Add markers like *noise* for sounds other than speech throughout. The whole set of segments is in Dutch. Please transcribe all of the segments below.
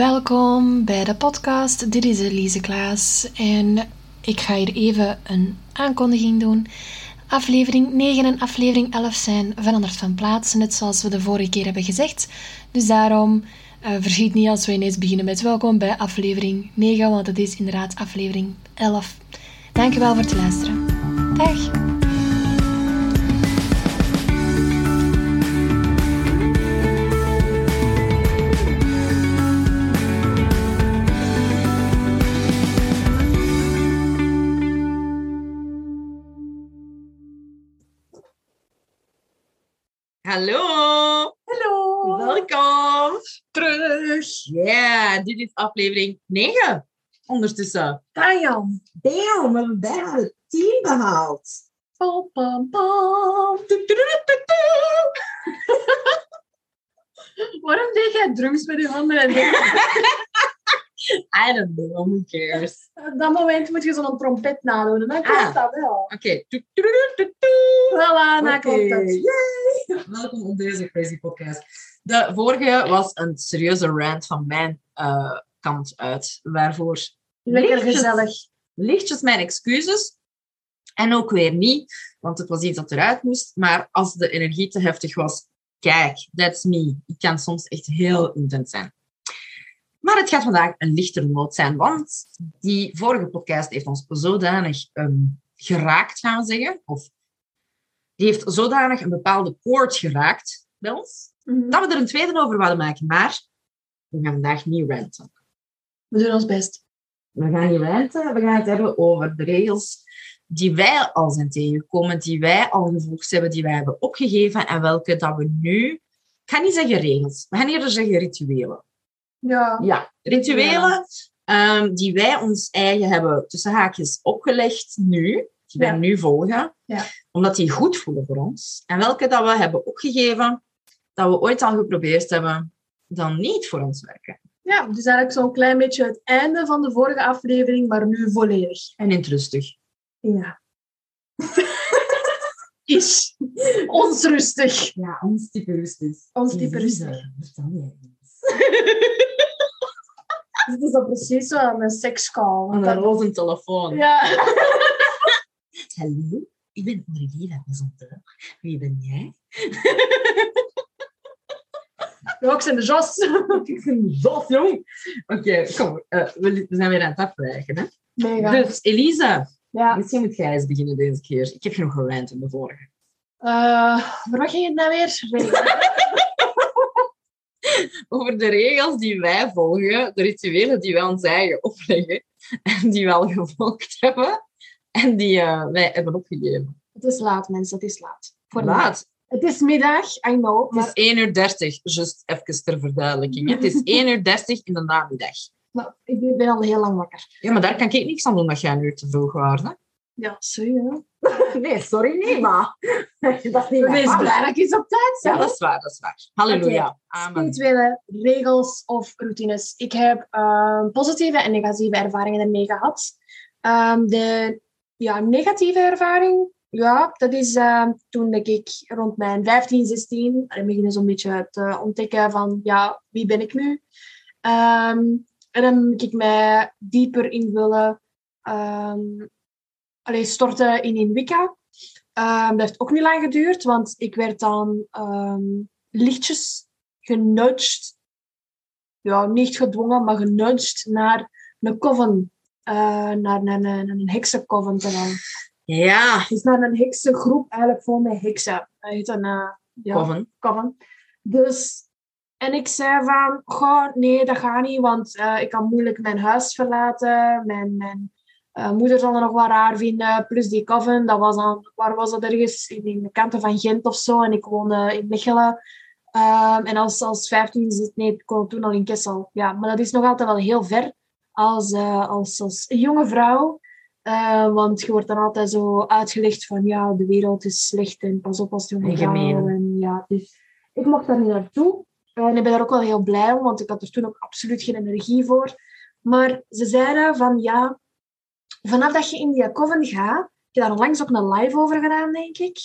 Welkom bij de podcast. Dit is Elise Klaas en ik ga hier even een aankondiging doen. Aflevering 9 en aflevering 11 zijn veranderd van plaats, net zoals we de vorige keer hebben gezegd. Dus daarom uh, verschiet niet als we ineens beginnen met welkom bij aflevering 9, want het is inderdaad aflevering 11. Dankjewel voor het luisteren. Dag! Hallo! Hallo! Welkom! Terug! Ja, dit is aflevering 9 ondertussen. Damn! Damn, we hebben bijna de 10 behaald. Pam, pam, pam. *laughs* Waarom deed jij drums met je handen? En *laughs* I don't know, who cares? op dat moment moet je zo'n trompet nadoen. En dan klopt Ah. dat wel. Oké. Toet, Voilà, klopt het. yay. Welkom op deze crazy podcast. De vorige was een serieuze rant van mijn eh, kant uit, waarvoor Lekker lichtjes- gezellig. lichtjes mijn excuses. En ook weer niet, want het was iets dat eruit moest. Maar als de energie te heftig was, kijk, that's me. Ik kan soms echt heel intens zijn. Maar het gaat vandaag een lichter noot zijn, want die vorige podcast heeft ons zodanig ehm, geraakt, gaan we zeggen. Of die heeft zodanig een bepaalde koord geraakt bij ons, Mhm. dat we er een tweede over wilden maken. Maar we gaan vandaag niet ranten. We doen ons best. We gaan niet ranten, we gaan het hebben over de regels die wij al zijn tegengekomen, die wij al gevolgd hebben, die wij hebben opgegeven en welke dat we nu... Ik ga niet zeggen regels, we gaan eerder zeggen rituelen. Ja. Ja, rituelen ehm, die wij ons eigen hebben tussen haakjes opgelegd nu, die wij Ja. nu volgen, Ja. Omdat die goed voelen voor ons. En welke dat we hebben opgegeven, dat we ooit al geprobeerd hebben, dan niet voor ons werken. ja, dus eigenlijk zo'n klein beetje het einde van de vorige aflevering, maar nu volledig. En intrustig. Ja. *laughs* Is. Ons rustig. Ja, ons type rustig. Ons type rustig. Vertel jij eens. Het is al precies zo aan een sekscall. Aan een roze telefoon. Ja. *laughs* Hallo, ik ben Aurélie la Maison Wie ben jij? Ja, *laughs* ik ben de Jos. *laughs* Ik ben zo jong. Oké, kom. eh, we, zijn weer aan het afwijken. Hè? Mega. Dus, Elisa, ja. misschien moet jij eens beginnen deze keer. Ik heb genoeg gerant in de vorige. Uh, waar ging het nou weer? *laughs* Over de regels die wij volgen, de rituelen die wij ons eigen opleggen en die we al gevolgd hebben *laughs* en die eh, wij hebben opgegeven. Het is laat, mensen. Het is laat. Voor mij. Laat. Het is middag, I know. Het Maar, is 1 uur 30, just even ter verduidelijking. Het is 1 uur 30 in de namiddag. *laughs* maar ik ben al heel lang wakker. Ja, maar daar kan ik niks aan doen dat jij een uur te vroeg was. Hè? Ja, sorry. Hè. *laughs* Nee, sorry, nee, maar. dat is niet Wees waar. blij dat ik eens op tijd Ja, ben. dat is waar, dat is waar. Halleluja. Amen. Spirituele regels of routines. Ik heb ehm, positieve en negatieve ervaringen ermee gehad. Ehm, de ja, negatieve ervaring, ja, dat is ehm, toen ik rond mijn 15, 16 en beginnen zo'n beetje te ontdekken van, ja, wie ben ik nu? Ehm, en dan moet ik mij dieper in willen ehm, allee, storten in in Wicca. Ehm, dat heeft ook niet lang geduurd, want ik werd dan ehm, lichtjes genudged. Ja, niet gedwongen, maar genudged naar een coven. Eh, naar, naar, naar een heksencoven te gaan. Ja, Dus naar een heksengroep, eigenlijk vol met heksen. Dat heet een eh, ja, Coven. coven. Dus, en ik zei van, goh, nee, dat gaat niet, want eh, ik kan moeilijk mijn huis verlaten. Mijn, mijn eh, moeder zal het nog wel raar vinden. Plus die coven, dat was dan, waar was dat ergens? In, de kanten van Gent of zo. En ik woonde in Mechelen. Ehm, en als, als 15 zit, nee, ik woon toen al in Kessel. Ja, maar dat is nog altijd wel heel ver als, eh, als, als jonge vrouw. Eh, want je wordt dan altijd zo uitgelegd van ja, de wereld is slecht en pas op als jonge vrouw. En, ja, dus ik mocht daar niet naartoe. En ik ben daar ook wel heel blij om, want ik had er toen ook absoluut geen energie voor. Maar ze zeiden van ja, vanaf dat je in die coven gaat, ik heb daar onlangs ook een live over gedaan, denk ik.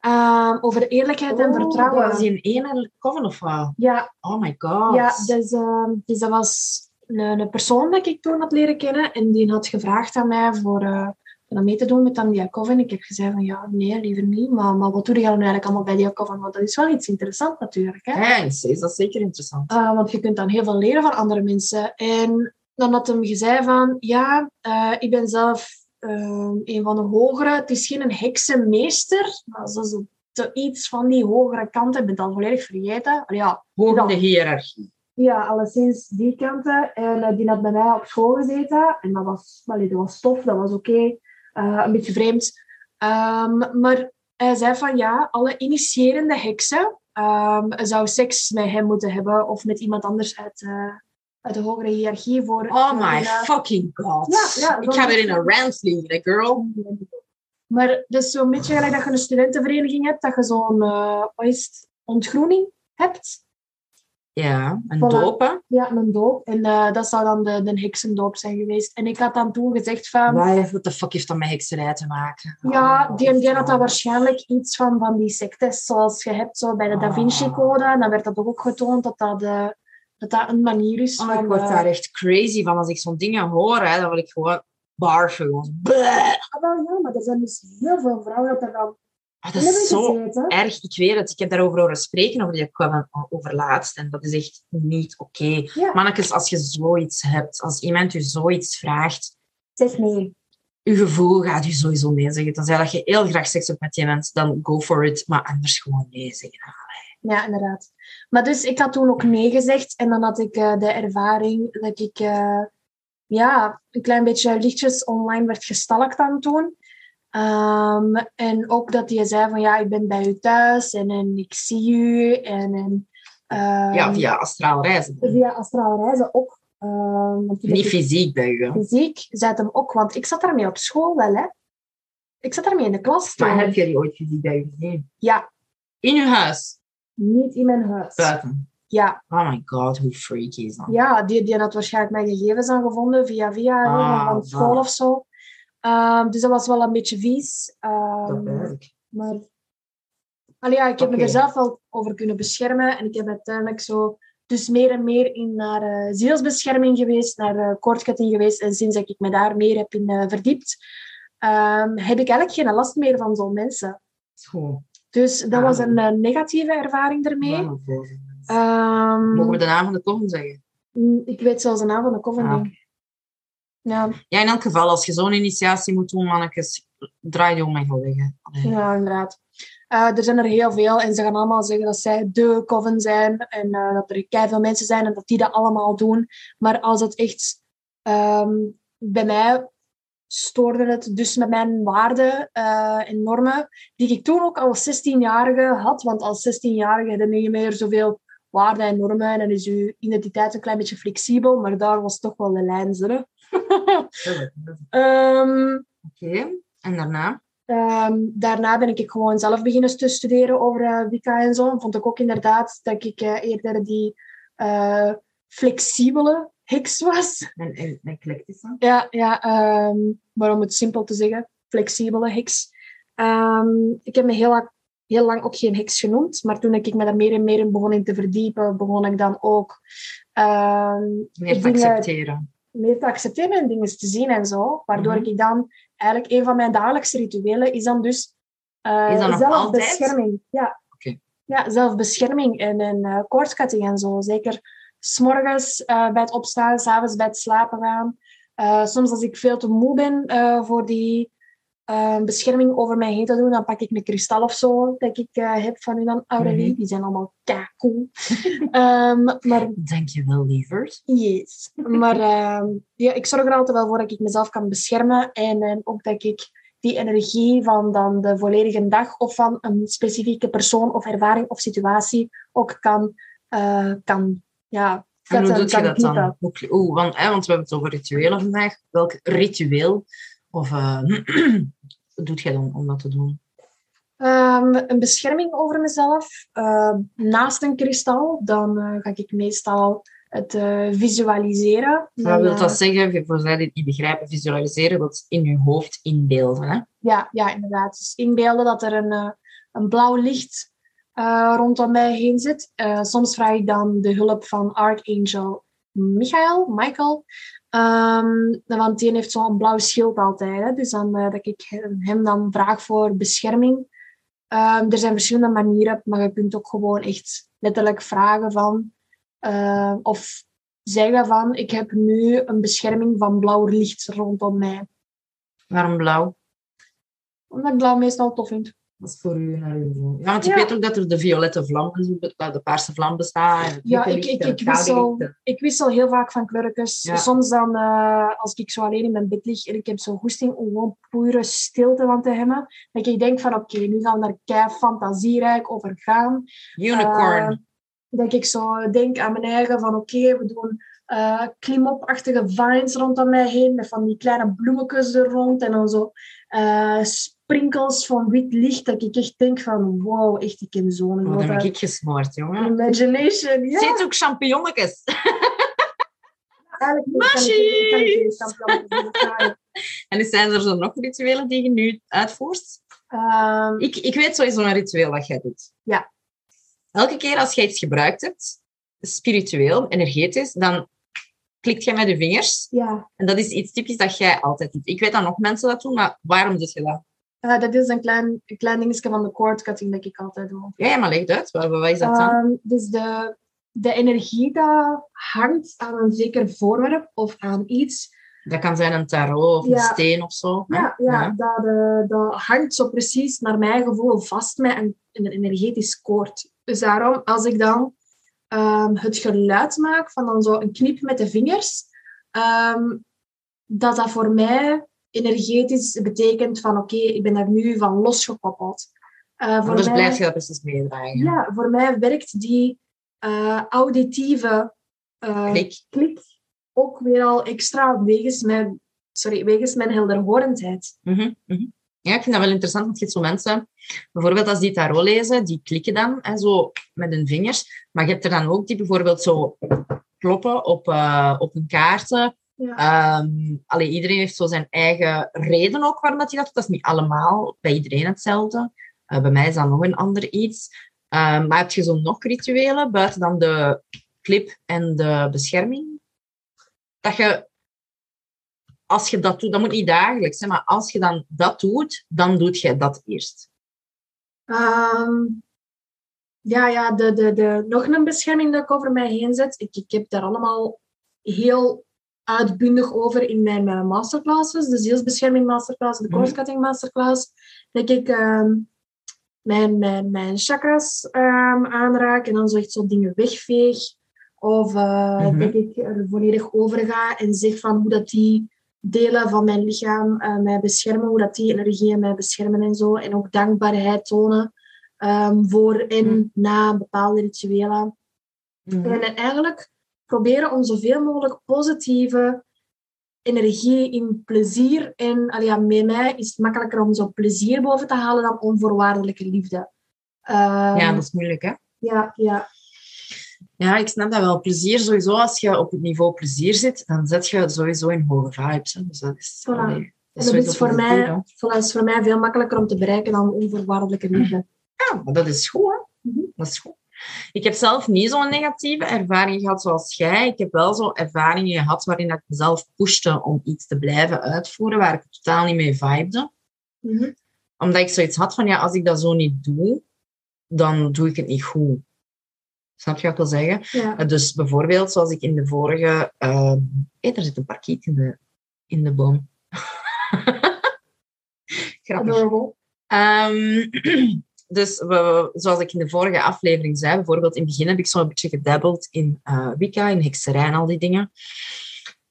Ehm, over eerlijkheid en Oh, vertrouwen. Dat was die ene coven of wat? Ja, Oh my god. ja dus, ehm, dus dat was een, een persoon dat ik toen had leren kennen. En die had gevraagd aan mij voor, eh, om mee te doen met Diakov. En ik heb gezegd van ja, nee, liever niet. Maar, maar wat doe je dan eigenlijk allemaal bij Diakov? Want dat is wel iets interessants natuurlijk. Hè? Thanks, is dat zeker interessant. Uh, want je kunt dan heel veel leren van andere mensen. En dan had hem gezegd van, ja, uh, ik ben zelf uh, een van de hogere. Het is geen heksenmeester, maar zo, zo te iets van die hogere kant. Ik ben het al volledig vergeten. Ja, Hoog de hiërarchie. Ja, alleszins die kanten. En uh, die had bij mij op school gezeten. En dat was, allee, dat was tof, dat was oké. Okay. Uh, een beetje vreemd. Um, maar hij zei van ja, alle initiërende heksen um, zou seks met hem moeten hebben of met iemand anders uit, uh, uit de hogere hiërarchie. Voor, oh my fucking god. Ja, ja, Ik ga weer in een rant vliegen, girl. Maar dus zo'n beetje gelijk dat je een studentenvereniging hebt, dat je zo'n ontgroening hebt. Ja, een Voilà. doop, hè? Ja, een doop. En uh, dat zou dan de, de heksendoop zijn geweest. En ik had dan toen gezegd van... Wat de fuck heeft dat met hekserij te maken? Ja, Oh, die, die had dat waarschijnlijk iets van, van die sectes zoals je hebt zo bij de Da Vinci Code. En dan werd dat ook getoond dat dat, de, dat, dat een manier is Oh, van... ik word uh, daar echt crazy van. Als ik zo'n dingen hoor, hè, dan wil ik gewoon barfen. Gewoon. Ah, wel, ja, maar er zijn dus heel veel vrouwen dat er dan Ah, dat is zo gezeten. erg. Ik weet het. Ik heb daarover horen spreken, over die kwam over laatst. En dat is echt niet oké. Ja. Mannetjes, als je zoiets hebt, als iemand u zoiets vraagt, Zeg nee. je gevoel gaat u sowieso nee zeggen. Tenzij dat je heel graag seks hebt met die mens, dan go for it. Maar anders gewoon nee zeggen. Ja, inderdaad. Maar dus ik had toen ook nee gezegd. En dan had ik uh, de ervaring dat ik uh, ja, een klein beetje lichtjes online werd gestalkt aan toen. Um, en ook dat hij zei van ja, ik ben bij u thuis en, en ik zie u. En, en, um, ja, via astraal reizen. Via astraal reizen ook. Um, want Niet fysiek bij u. Fysiek, zei hem ook, want ik zat daarmee op school wel, hè. Ik zat daarmee in de klas. Maar heb je die ooit fysiek bij u gezien? Ja, In uw huis? niet in mijn huis. Buiten? Ja, Oh my god, hoe freaky is dat? ja die, die had waarschijnlijk mijn gegevens aangevonden via via Ah, van school of zo. Um, dus dat was wel een beetje vies. Dat Um, maar allee, ja, ik heb me er zelf wel over kunnen beschermen. En ik heb uiteindelijk zo dus meer en meer in naar uh, zielsbescherming geweest, naar uh, koordketting geweest. En sinds dat ik me daar meer heb in uh, verdiept, um, heb ik eigenlijk geen last meer van zo'n mensen. Schoon. Dus dat Ah. was een uh, negatieve ervaring ermee. Um, Mogen we de naam van de koven zeggen? mm, ik weet zelfs de naam van de coven Ah, niet. Ja, Ja, in elk geval, als je zo'n initiatie moet doen, mannetjes, draai je om en ga weg. Allee. ja, inderdaad. Uh, er zijn er heel veel en ze gaan allemaal zeggen dat zij de coven zijn en uh, dat er veel mensen zijn en dat die dat allemaal doen. Maar als het echt um, bij mij stoorde het dus met mijn waarden uh, en normen, die ik toen ook als 16-jarige had. Want als 16-jarige heb je niet meer zoveel waarden en normen en dan is je identiteit een klein beetje flexibel, maar daar was toch wel de lijn. Zullen. *laughs* um, Oké, okay. en daarna? Um, daarna ben ik gewoon zelf beginnen te studeren over uh, Wicca en zo. En vond ik ook inderdaad dat ik uh, eerder die uh, flexibele heks was. En, eclectische? Ja, ja um, maar om het simpel te zeggen, flexibele heks. Um, ik heb me heel heel lang ook geen heks genoemd, maar toen ik me daar meer en meer in begon in te verdiepen, begon ik dan ook... meer te accepteren. Meer te accepteren en dingen te zien en zo. Waardoor Mhm. ik dan eigenlijk een van mijn dagelijkse rituelen is dan dus uh, Is dat zelfbescherming. Ja. Ja, zelfbescherming en, en uh, koortskatting en zo. Zeker s'morgens uh, bij het opstaan, s'avonds bij het slapen gaan. Uh, soms als ik veel te moe ben uh, voor die uh, bescherming over mij heen te doen, dan pak ik een kristal of zo dat ik uh, heb van u dan Aurelie. Mhm. Die zijn allemaal cool. um, *laughs* maar Dankjewel, lieverd. Yes. Maar uh, ja, ik zorg er altijd wel voor dat ik mezelf kan beschermen. En, en ook dat ik die energie van dan de volledige dag of van een specifieke persoon of ervaring of situatie ook kan, eh, kan ja, En hoe doe je dat dan? Hoe Oeh, want, hè, want we hebben het over rituelen vandaag. Welk ritueel of eh *clears throat* doet jij dan om dat te doen? Ehm, een bescherming over mezelf. Ehm, naast een kristal, dan eh, ga ik meestal het eh, visualiseren. Wat wil eh, dat zeggen? Voor zij die het niet begrijpen, visualiseren, dat is in je hoofd inbeelden. Hè? Ja, ja, inderdaad. Dus inbeelden dat er een, eh, een blauw licht eh, rondom mij heen zit. Eh, soms vraag ik dan de hulp van Archangel Michael, Michael. Ehm, want die heeft zo'n blauw schild altijd. Hè? Dus dan, eh, dat ik hem dan vraag voor bescherming. Ehm, er zijn verschillende manieren, maar je kunt ook gewoon echt letterlijk vragen van... eh, of zeggen van, ik heb nu een bescherming van blauw licht rondom mij. Waarom blauw? Omdat ik blauw meestal tof vind. Dat is voor u naar uw Ja, want ik Ja. weet ook dat er de violette vlam, de paarse vlam bestaat. Ja, ik, ik, ik, wissel, ik wissel heel vaak van kleurtjes. Ja. Soms dan, eh, als ik zo alleen in mijn bed lig en ik heb zo'n goesting om gewoon pure stilte van te hebben, dat ik denk van oké, nu gaan we daar kei fantasierijk over gaan. Unicorn. Eh, dat ik zo denk aan mijn eigen van oké, we doen eh klimopachtige vines rondom mij heen met van die kleine bloemetjes er rond en dan zo sprinkels van wit licht dat ik echt denk van wow, echt ik heb zo'n oh, dat heb ik gesmoord, jongen. imagination. Ja. Zit ook champignonnetjes. *laughs* En zijn er zo nog rituelen die je nu uitvoert? Ehm, Ik, ik weet sowieso een ritueel dat jij doet. Ja. Elke keer als jij iets gebruikt hebt, spiritueel, energetisch, dan klikt jij met je vingers. ja, En dat is iets typisch dat jij altijd doet. Ik weet dat nog mensen dat doen, maar waarom doe je dat? Eh, dat is een klein, een klein dingetje van de cord cutting dat ik altijd doe. Ja, ja, maar leg het uit. Wat, wat is dat dan? Ehm, dus de, de energie dat hangt aan een zeker voorwerp of aan iets, Dat kan zijn een tarot of een Ja. steen of zo. hè? ja, ja, Dat, eh, dat hangt zo precies naar mijn gevoel vast met een, een energetisch koord. Dus daarom, als ik dan ehm, het geluid maak van dan zo een knip met de vingers, ehm, dat dat voor mij energetisch betekent van oké, ik ben daar nu van losgekoppeld. Eh, voor Anders mij- blijf je dat precies meedragen. Ja, voor mij werkt die eh, auditieve eh, Klik. klik ook weer al extra wegens mijn, sorry, wegens mijn helderhorendheid. Mhm, mhm. Ja, ik vind dat wel interessant, want je hebt zo mensen, bijvoorbeeld als die tarot lezen, die klikken dan hè, zo met hun vingers, maar je hebt er dan ook die bijvoorbeeld zo kloppen op, op hun kaarten. Ja. Ehm, allee, iedereen heeft zo zijn eigen reden ook waarom dat hij dat doet. Dat is niet allemaal bij iedereen hetzelfde. Eh, bij mij is dat nog een ander iets. Ehm, maar heb je zo nog rituelen, buiten dan de clip en de bescherming? Dat je als je dat doet, dat moet niet dagelijks maar als je dan dat doet, dan doet je dat eerst. Ehm, ja, ja de, de, de, nog een bescherming dat ik over mij heen zet. Ik, ik heb daar allemaal heel uitbundig over in mijn eh, masterclasses. De zielsbescherming masterclass, de Mhm. course-cutting masterclass. Dat ik ehm, mijn, mijn, mijn chakras ehm, aanraak en dan zo echt zo dingen wegveeg. Of Mhm. dat ik er volledig over ga en zeg van hoe dat die delen van mijn lichaam eh, mij beschermen, hoe dat die energieën mij beschermen en zo. En ook dankbaarheid tonen ehm, voor en Mhm. na bepaalde rituelen. En eigenlijk proberen om zoveel mogelijk positieve energie in plezier. En allee, ja, met mij is het makkelijker om zo plezier boven te halen dan onvoorwaardelijke liefde. Ehm, Ja, dat is moeilijk, hè? ja, ja, Ja, ik snap dat wel. Plezier, sowieso, als je op het niveau plezier zit, dan zet je sowieso in hoge vibes. Hè. Dus dat is, Voilà. allee, En dat is, voor mij, voilà, is voor mij veel makkelijker om te bereiken dan onvoorwaardelijke liefde. Ja, maar dat is goed, hè? Mhm. Dat is goed. Ik heb zelf niet zo'n negatieve ervaring gehad zoals jij. Ik heb wel zo ervaringen gehad waarin ik mezelf pushte om iets te blijven uitvoeren, waar ik totaal niet mee vibede. Mhm. Omdat ik zoiets had van, ja, als ik dat zo niet doe, dan doe ik het niet goed. Snap je wat ik wil zeggen? Ja. Uh, Dus bijvoorbeeld, zoals ik in de vorige... Uh, hey, er zit een parkiet in de, in de boom. *laughs* Grappig. Adorable. Um, *clears throat* dus zoals ik in de vorige aflevering zei, bijvoorbeeld in het begin heb ik zo'n beetje gedabbeld in uh, Wicca, in hekserij en al die dingen.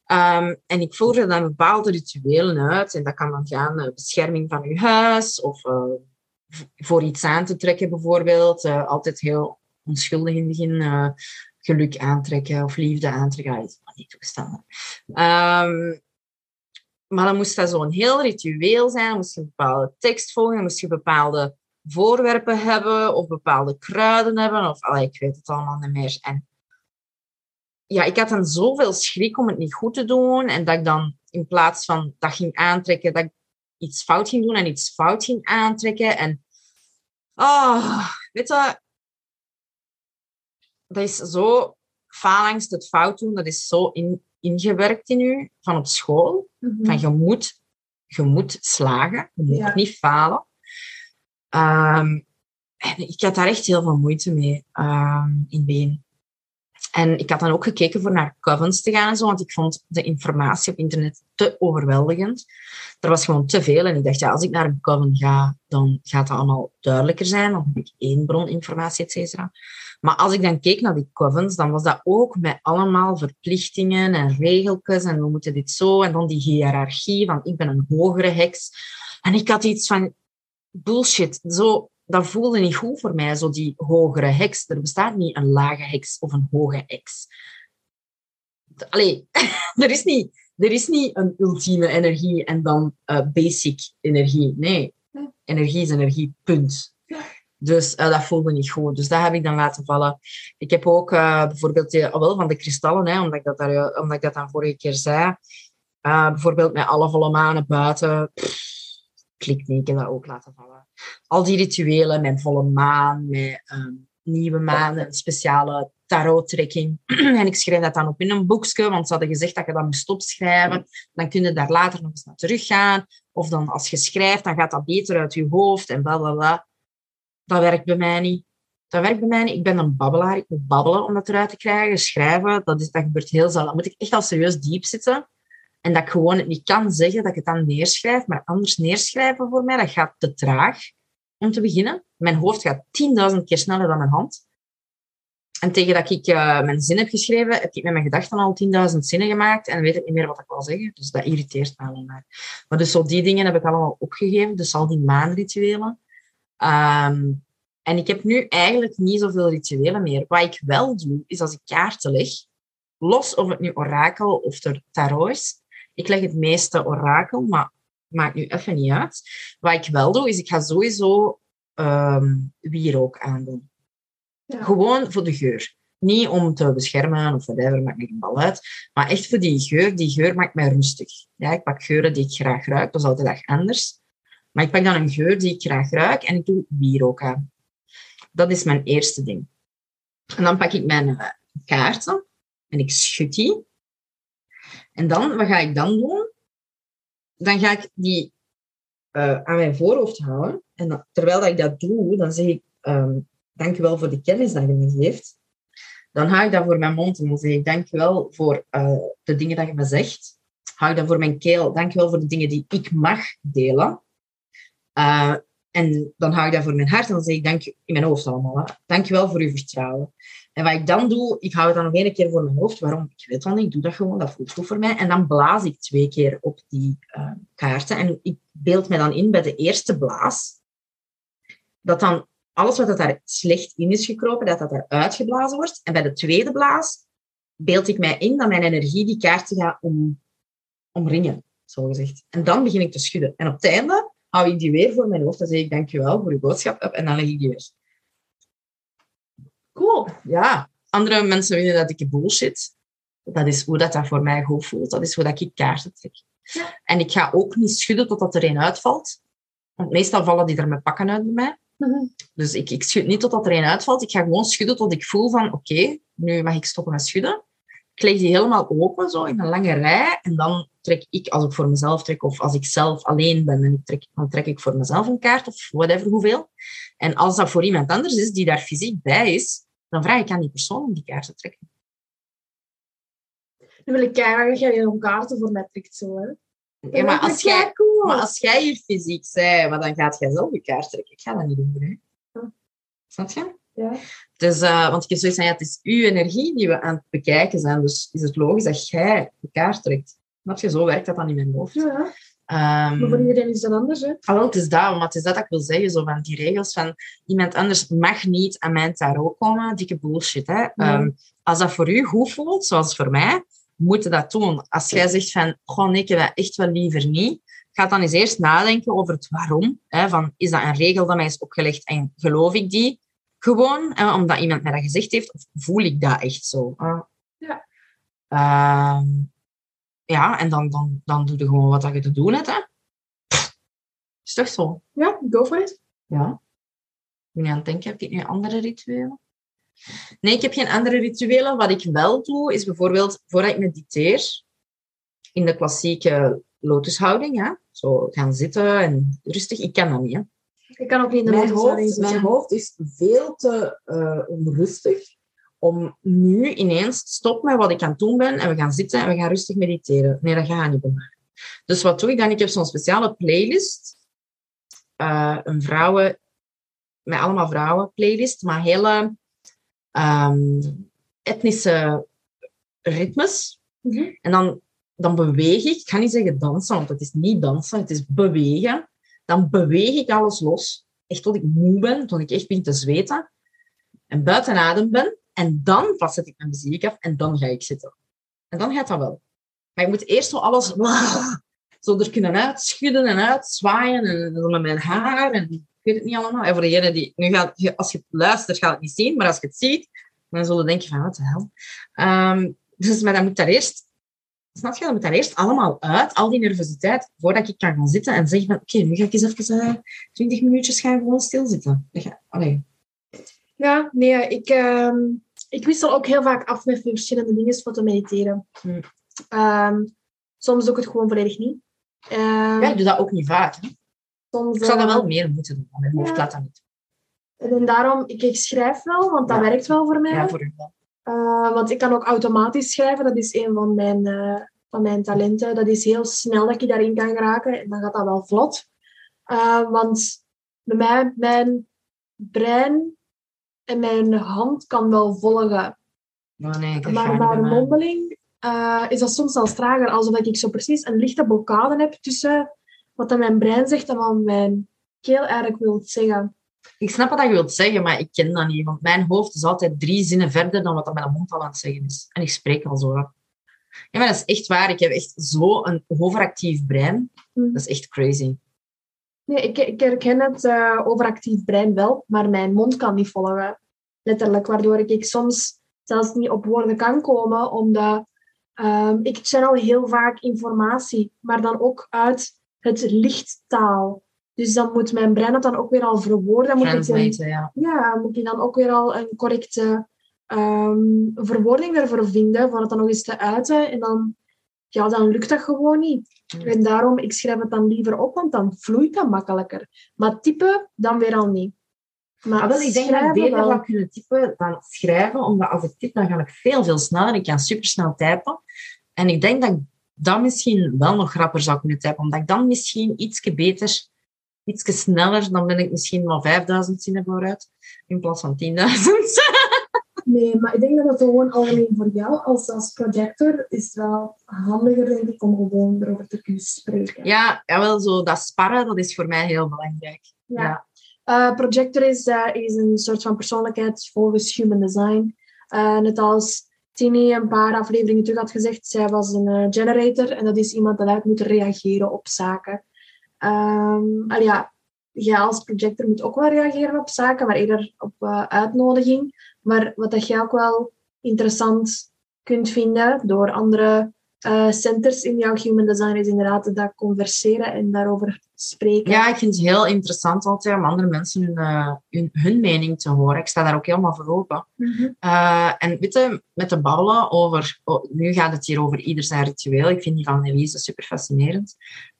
Ehm, en ik voerde dan bepaalde rituelen uit. En dat kan dan gaan uh, bescherming van je huis of uh, voor iets aan te trekken bijvoorbeeld. Altijd heel onschuldig in het begin. geluk aantrekken of liefde aantrekken. Ja, van die toestanden. Um, maar dan moest dat zo'n heel ritueel zijn. Dan moest je een bepaalde tekst volgen. Dan moest je bepaalde voorwerpen hebben of bepaalde kruiden hebben. Of allee, ik weet het allemaal niet meer. En ja, ik had dan zoveel schrik om het niet goed te doen. En dat ik dan in plaats van dat ging aantrekken, dat ik iets fout ging doen en iets fout ging aantrekken. En oh, weet je, dat is zo faalangst, het fout doen, dat is zo in, ingewerkt in u van op school. Mhm. Van je moet, je moet slagen, je moet Ja. niet falen. Ehm, ik had daar echt heel veel moeite mee ehm, in begin. En ik had dan ook gekeken voor naar covens te gaan en zo, want ik vond de informatie op internet te overweldigend. Er was gewoon te veel en ik dacht, ja, als ik naar een coven ga, dan gaat dat allemaal duidelijker zijn. Dan heb ik één bron informatie, et cetera. Maar als ik dan keek naar die covens, dan was dat ook met allemaal verplichtingen en regeltjes en we moeten dit zo. En dan die hiërarchie van ik ben een hogere heks. En ik had iets van bullshit. Zo, dat voelde niet goed voor mij, zo die hogere heks. Er bestaat niet een lage heks of een hoge heks. Allee, *laughs* er is niet, er is niet een ultieme energie en dan eh, basic energie. Nee, energie is energie, punt. Dus eh, dat voelde niet goed. Dus dat heb ik dan laten vallen. Ik heb ook eh, bijvoorbeeld, die, al wel van de kristallen, hè, omdat, ik dat daar, omdat ik dat dan vorige keer zei. Bijvoorbeeld met alle volle manen buiten. Pff, klikt niet, ik heb dat ook laten vallen. Al die rituelen met volle maan, met ehm, nieuwe maan, een speciale tarottrekking. *clears throat* en ik schreef dat dan op in een boekje, want ze hadden gezegd dat je dat moest opschrijven. Dan kun je daar later nog eens naar teruggaan. Of dan als je schrijft, dan gaat dat beter uit je hoofd en bla bla bla. Dat werkt bij mij niet. Dat werkt bij mij niet. Ik ben een babbelaar. Ik moet babbelen om dat eruit te krijgen. Schrijven, dat, is, dat gebeurt heel zelden. Dan moet ik echt al serieus diep zitten. En dat ik gewoon het niet kan zeggen, dat ik het dan neerschrijf. Maar anders neerschrijven voor mij, dat gaat te traag. Om te beginnen. Mijn hoofd gaat 10.000 keer sneller dan mijn hand. En tegen dat ik eh, mijn zin heb geschreven, heb ik met mijn gedachten al 10.000 zinnen gemaakt en weet ik niet meer wat ik wil zeggen. Dus dat irriteert me alleen maar. Maar dus zo die dingen heb ik allemaal opgegeven. Dus al die maanrituelen. Ehm, en ik heb nu eigenlijk niet zoveel rituelen meer. Wat ik wel doe, is als ik kaarten leg, los of het nu orakel of tarot is, ik leg het meeste orakel, maar maakt nu even niet uit. Wat ik wel doe, is ik ga sowieso ehm wierook aandoen. Ja. Gewoon voor de geur. Niet om te beschermen of whatever, maakt me geen bal uit. Maar echt voor die geur. Die geur maakt mij rustig. Ja, ik pak geuren die ik graag ruik. Dat is altijd dag anders. Maar ik pak dan een geur die ik graag ruik en ik doe wierook aan. Dat is mijn eerste ding. En dan pak ik mijn eh, kaarten en ik schud die. En dan, wat ga ik dan doen? Dan ga ik die eh, aan mijn voorhoofd houden. En dan- terwijl dat ik dat doe, dan zeg ik, ehm dank je wel voor de kennis dat je me geeft. Dan hou ik dat voor mijn mond en dan zeg ik, dank je wel voor eh, de dingen dat je me zegt. Hou ik dat voor mijn keel, dank je wel voor de dingen die ik mag delen. Eh, en dan hou ik dat voor mijn hart en dan zeg ik, dank in mijn hoofd allemaal, hè. dank je wel voor uw vertrouwen. En wat ik dan doe, ik hou het dan nog één keer voor mijn hoofd. Waarom? Ik weet wel niet, ik doe dat gewoon, dat voelt goed voor mij. En dan blaas ik twee keer op die eh, kaarten. En ik beeld me dan in bij de eerste blaas, dat dan alles wat daar slecht in is gekropen, dat dat er uitgeblazen wordt. En bij de tweede blaas beeld ik mij in dat mijn energie die kaarten gaat om, omringen, zo gezegd. En dan begin ik te schudden. En op het einde hou ik die weer voor mijn hoofd en zeg ik dankjewel voor uw boodschap. En dan leg ik die weg. Cool. Ja, andere mensen vinden dat ik bullshit. Dat is hoe dat, dat voor mij goed voelt. Dat is hoe dat ik kaarten trek. Ja. En ik ga ook niet schudden totdat er een uitvalt. Want meestal vallen die er met pakken uit bij mij. Mhm. Dus ik, ik schud niet totdat er een uitvalt. Ik ga gewoon schudden tot ik voel van, oké, nu mag ik stoppen met schudden. Ik leg die helemaal open, zo in een lange rij. En dan trek ik, als ik voor mezelf trek, of als ik zelf alleen ben, en ik trek, dan trek ik voor mezelf een kaart, of whatever, hoeveel. En als dat voor iemand anders is, die daar fysiek bij is, dan vraag ik aan die persoon om die kaart te trekken. Dan wil ik kijken dat jij een kaarten voor mij trekt. Zo, hè. Ja, maar, als jij, cool. maar als jij hier fysiek bent, maar dan gaat jij zelf die kaart trekken. Ik ga dat niet doen, hè. Hm. Snap je? Ja. Dus, eh, want ik heb zoiets van, ja, het is uw energie die we aan het bekijken zijn. Dus is het logisch dat jij elkaar trekt. Snap je, zo werkt dat dan in mijn hoofd. Ja, Ehm, maar voor iedereen is dat anders, hè. Ah, wel, het is dat, maar het is dat dat ik wil zeggen, zo van die regels van iemand anders mag niet aan mijn tarot komen, dikke bullshit. Hè? Ehm, als dat voor u goed voelt, zoals voor mij, moet je dat doen. Als jij zegt van, goh, nee, ik heb dat echt wel liever niet, ga dan eens eerst nadenken over het waarom. Hè? Van, is dat een regel dat mij is opgelegd en geloof ik die gewoon, hè, omdat iemand mij dat gezegd heeft, of voel ik dat echt zo? Ah. Ja. Ehm, ja, en dan, dan, dan doe je gewoon wat je te doen hebt. Hè? Is toch zo? Ja, go for it. Ja. Ik ben aan het denken, heb ik nu andere rituelen? Nee, ik heb geen andere rituelen. Wat ik wel doe, is bijvoorbeeld, voordat ik mediteer, in de klassieke lotushouding, hè, zo gaan zitten en rustig. Ik kan dat niet, hè. Ik kan ook niet in de Mijn hoofd, zitten. mijn hoofd is veel te eh, onrustig. Om nu ineens stop met wat ik aan het doen ben en we gaan zitten en we gaan rustig mediteren. Nee, dat gaat niet bij mij. Dus wat doe ik dan? Ik heb zo'n speciale playlist. Eh, een vrouwen, met allemaal vrouwen playlist, maar hele ehm, etnische ritmes. Mhm. En dan, dan beweeg ik, ik ga niet zeggen dansen, want het is niet dansen, het is bewegen. Dan beweeg ik alles los. Echt tot ik moe ben, tot ik echt begin te zweten. En buiten adem ben. En dan pas zet ik mijn muziek af en dan ga ik zitten. En dan gaat dat wel. Maar ik moet eerst zo alles zo er kunnen uitschudden en uitzwaaien. En met mijn haar. En ik weet het niet allemaal. En voor die... Nu gaat, als je het luistert, ga je het niet zien. Maar als je het ziet, dan zullen denken van, wat de hel. Ehm, dus maar dan moet daar eerst... Snap je? Dat moet daar eerst allemaal uit. Al die nervositeit. Voordat ik kan gaan zitten en zeggen van... Oké, nu ga ik eens even eh, 20 minuutjes gaan gewoon stilzitten. Allee. Ja, nee, ik, ehm, ik wissel ook heel vaak af met verschillende dingen voor te mediteren. Hmm. Ehm, soms doe ik het gewoon volledig niet. Ehm, Ja, ik doe dat ook niet vaak. Hè. soms, Ik zou dat eh, wel meer moeten doen. maar Mijn hoofd Ja. laat dat niet. En daarom, ik, ik schrijf wel, want dat Ja. werkt wel voor mij. Ja, voor u wel. Eh, want ik kan ook automatisch schrijven. Dat is een van mijn, eh, van mijn talenten. Dat is heel snel dat ik daarin kan geraken. En dan gaat dat wel vlot. Want bij mij, mijn brein en mijn hand kan wel volgen. Nee, gaat Maar bij mondeling eh, is dat soms al trager. Alsof ik zo precies een lichte blokkade heb tussen wat dan mijn brein zegt en wat mijn keel eigenlijk wil zeggen. Ik snap wat je wilt zeggen, maar ik ken dat niet. Want mijn hoofd is altijd drie zinnen verder dan wat dat mijn mond al aan het zeggen is. En ik spreek al zo. Ja, maar dat is echt waar. Ik heb echt zo een overactief brein. Mm. Dat is echt crazy. Nee, ik, ik herken het eh, overactief brein wel, maar mijn mond kan niet volgen. Letterlijk, waardoor ik, soms zelfs niet op woorden kan komen, omdat ehm, ik channel heel vaak informatie, maar dan ook uit het lichttaal. Dus dan moet mijn brein dat dan ook weer al verwoorden. Moet ik dan, ja. ja, moet ik dan ook weer al een correcte ehm, verwoording daarvoor vinden, voor het dan nog eens te uiten. En dan, ja, dan lukt dat gewoon niet. Mm. En daarom, ik schrijf het dan liever op, want dan vloeit dat makkelijker. Maar typen, dan weer al niet. Maar Ah, wel, ik denk dat ik beter wel. zou kunnen typen dan schrijven. Omdat als ik typ, dan ga ik veel, veel sneller. Ik kan supersnel typen. En ik denk dat ik dat misschien wel nog rapper zou kunnen typen. Omdat ik dan misschien ietsje beter, ietsje sneller, dan ben ik misschien wel 5000 zinnen vooruit. In plaats van 10.000. Nee, maar ik denk dat het gewoon algemeen voor jou als, als projector is wel handiger denk ik, om gewoon erover te kunnen spreken. Ja, wel zo dat sparren, dat is voor mij heel belangrijk. Ja. Eh, projector is, eh, is een soort van persoonlijkheid volgens Human Design. Eh, net als Tini een paar afleveringen terug had gezegd, zij was een generator en dat is iemand dat uit moet reageren op zaken. Ehm al ja, jij als projector moet ook wel reageren op zaken, maar eerder op uitnodiging. Maar wat dat jij ook wel interessant kunt vinden door andere eh, centers in jouw Human Design is inderdaad dat converseren en daarover spreken. ja, ik vind het heel interessant altijd om andere mensen hun, eh, hun, hun mening te horen. Ik sta daar ook helemaal voor open. Mhm. Eh, en weet je, met de babbelen over... oh, nu gaat het hier over ieder zijn ritueel. Ik vind die van Elise super fascinerend.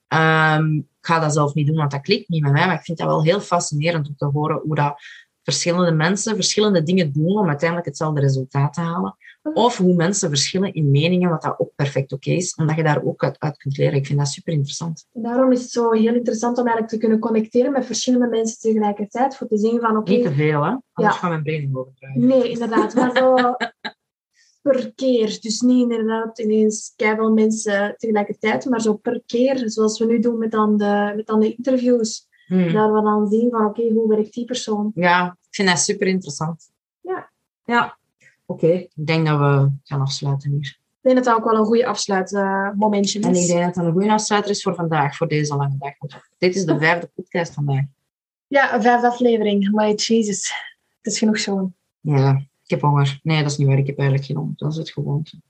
Ehm, ik ga dat zelf niet doen, want dat klikt niet met mij. Maar ik vind dat wel heel fascinerend om te horen hoe dat verschillende mensen verschillende dingen doen om uiteindelijk hetzelfde resultaat te halen. Of hoe mensen verschillen in meningen, wat dat ook perfect oké is, omdat je daar ook uit, uit kunt leren. Ik vind dat super interessant. Daarom is het zo heel interessant om eigenlijk te kunnen connecteren met verschillende mensen tegelijkertijd. Voor te zien van, oké, Niet te veel, hè? Anders Ja. gaat mijn brein in overdraaien. nee, inderdaad. Maar zo *laughs* per keer. Dus niet inderdaad ineens keiveel mensen tegelijkertijd, maar zo per keer. Zoals we nu doen met dan de, met dan de interviews. Hmm. Dat we dan zien van, oké, hoe werkt die persoon? Ja, ik vind dat super interessant. Ja. Ja, Oké. ik denk dat we gaan afsluiten hier. Ik denk dat dat ook wel een goede afsluitmomentje is. En ik denk dat het een goede afsluiter is voor vandaag, voor deze lange dag. Want dit is de vijfde *laughs* podcast vandaag. Ja, een vijfde aflevering. Maar jezus, het is genoeg zo. Ja, ik heb honger. Nee, dat is niet waar. Ik heb eigenlijk geen honger. Dat is het gewoonte.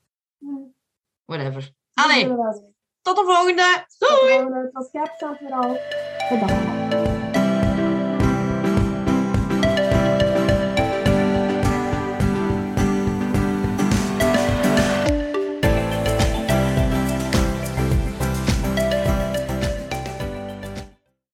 Whatever. Allee, tot de volgende. Doei! Het was 特别好。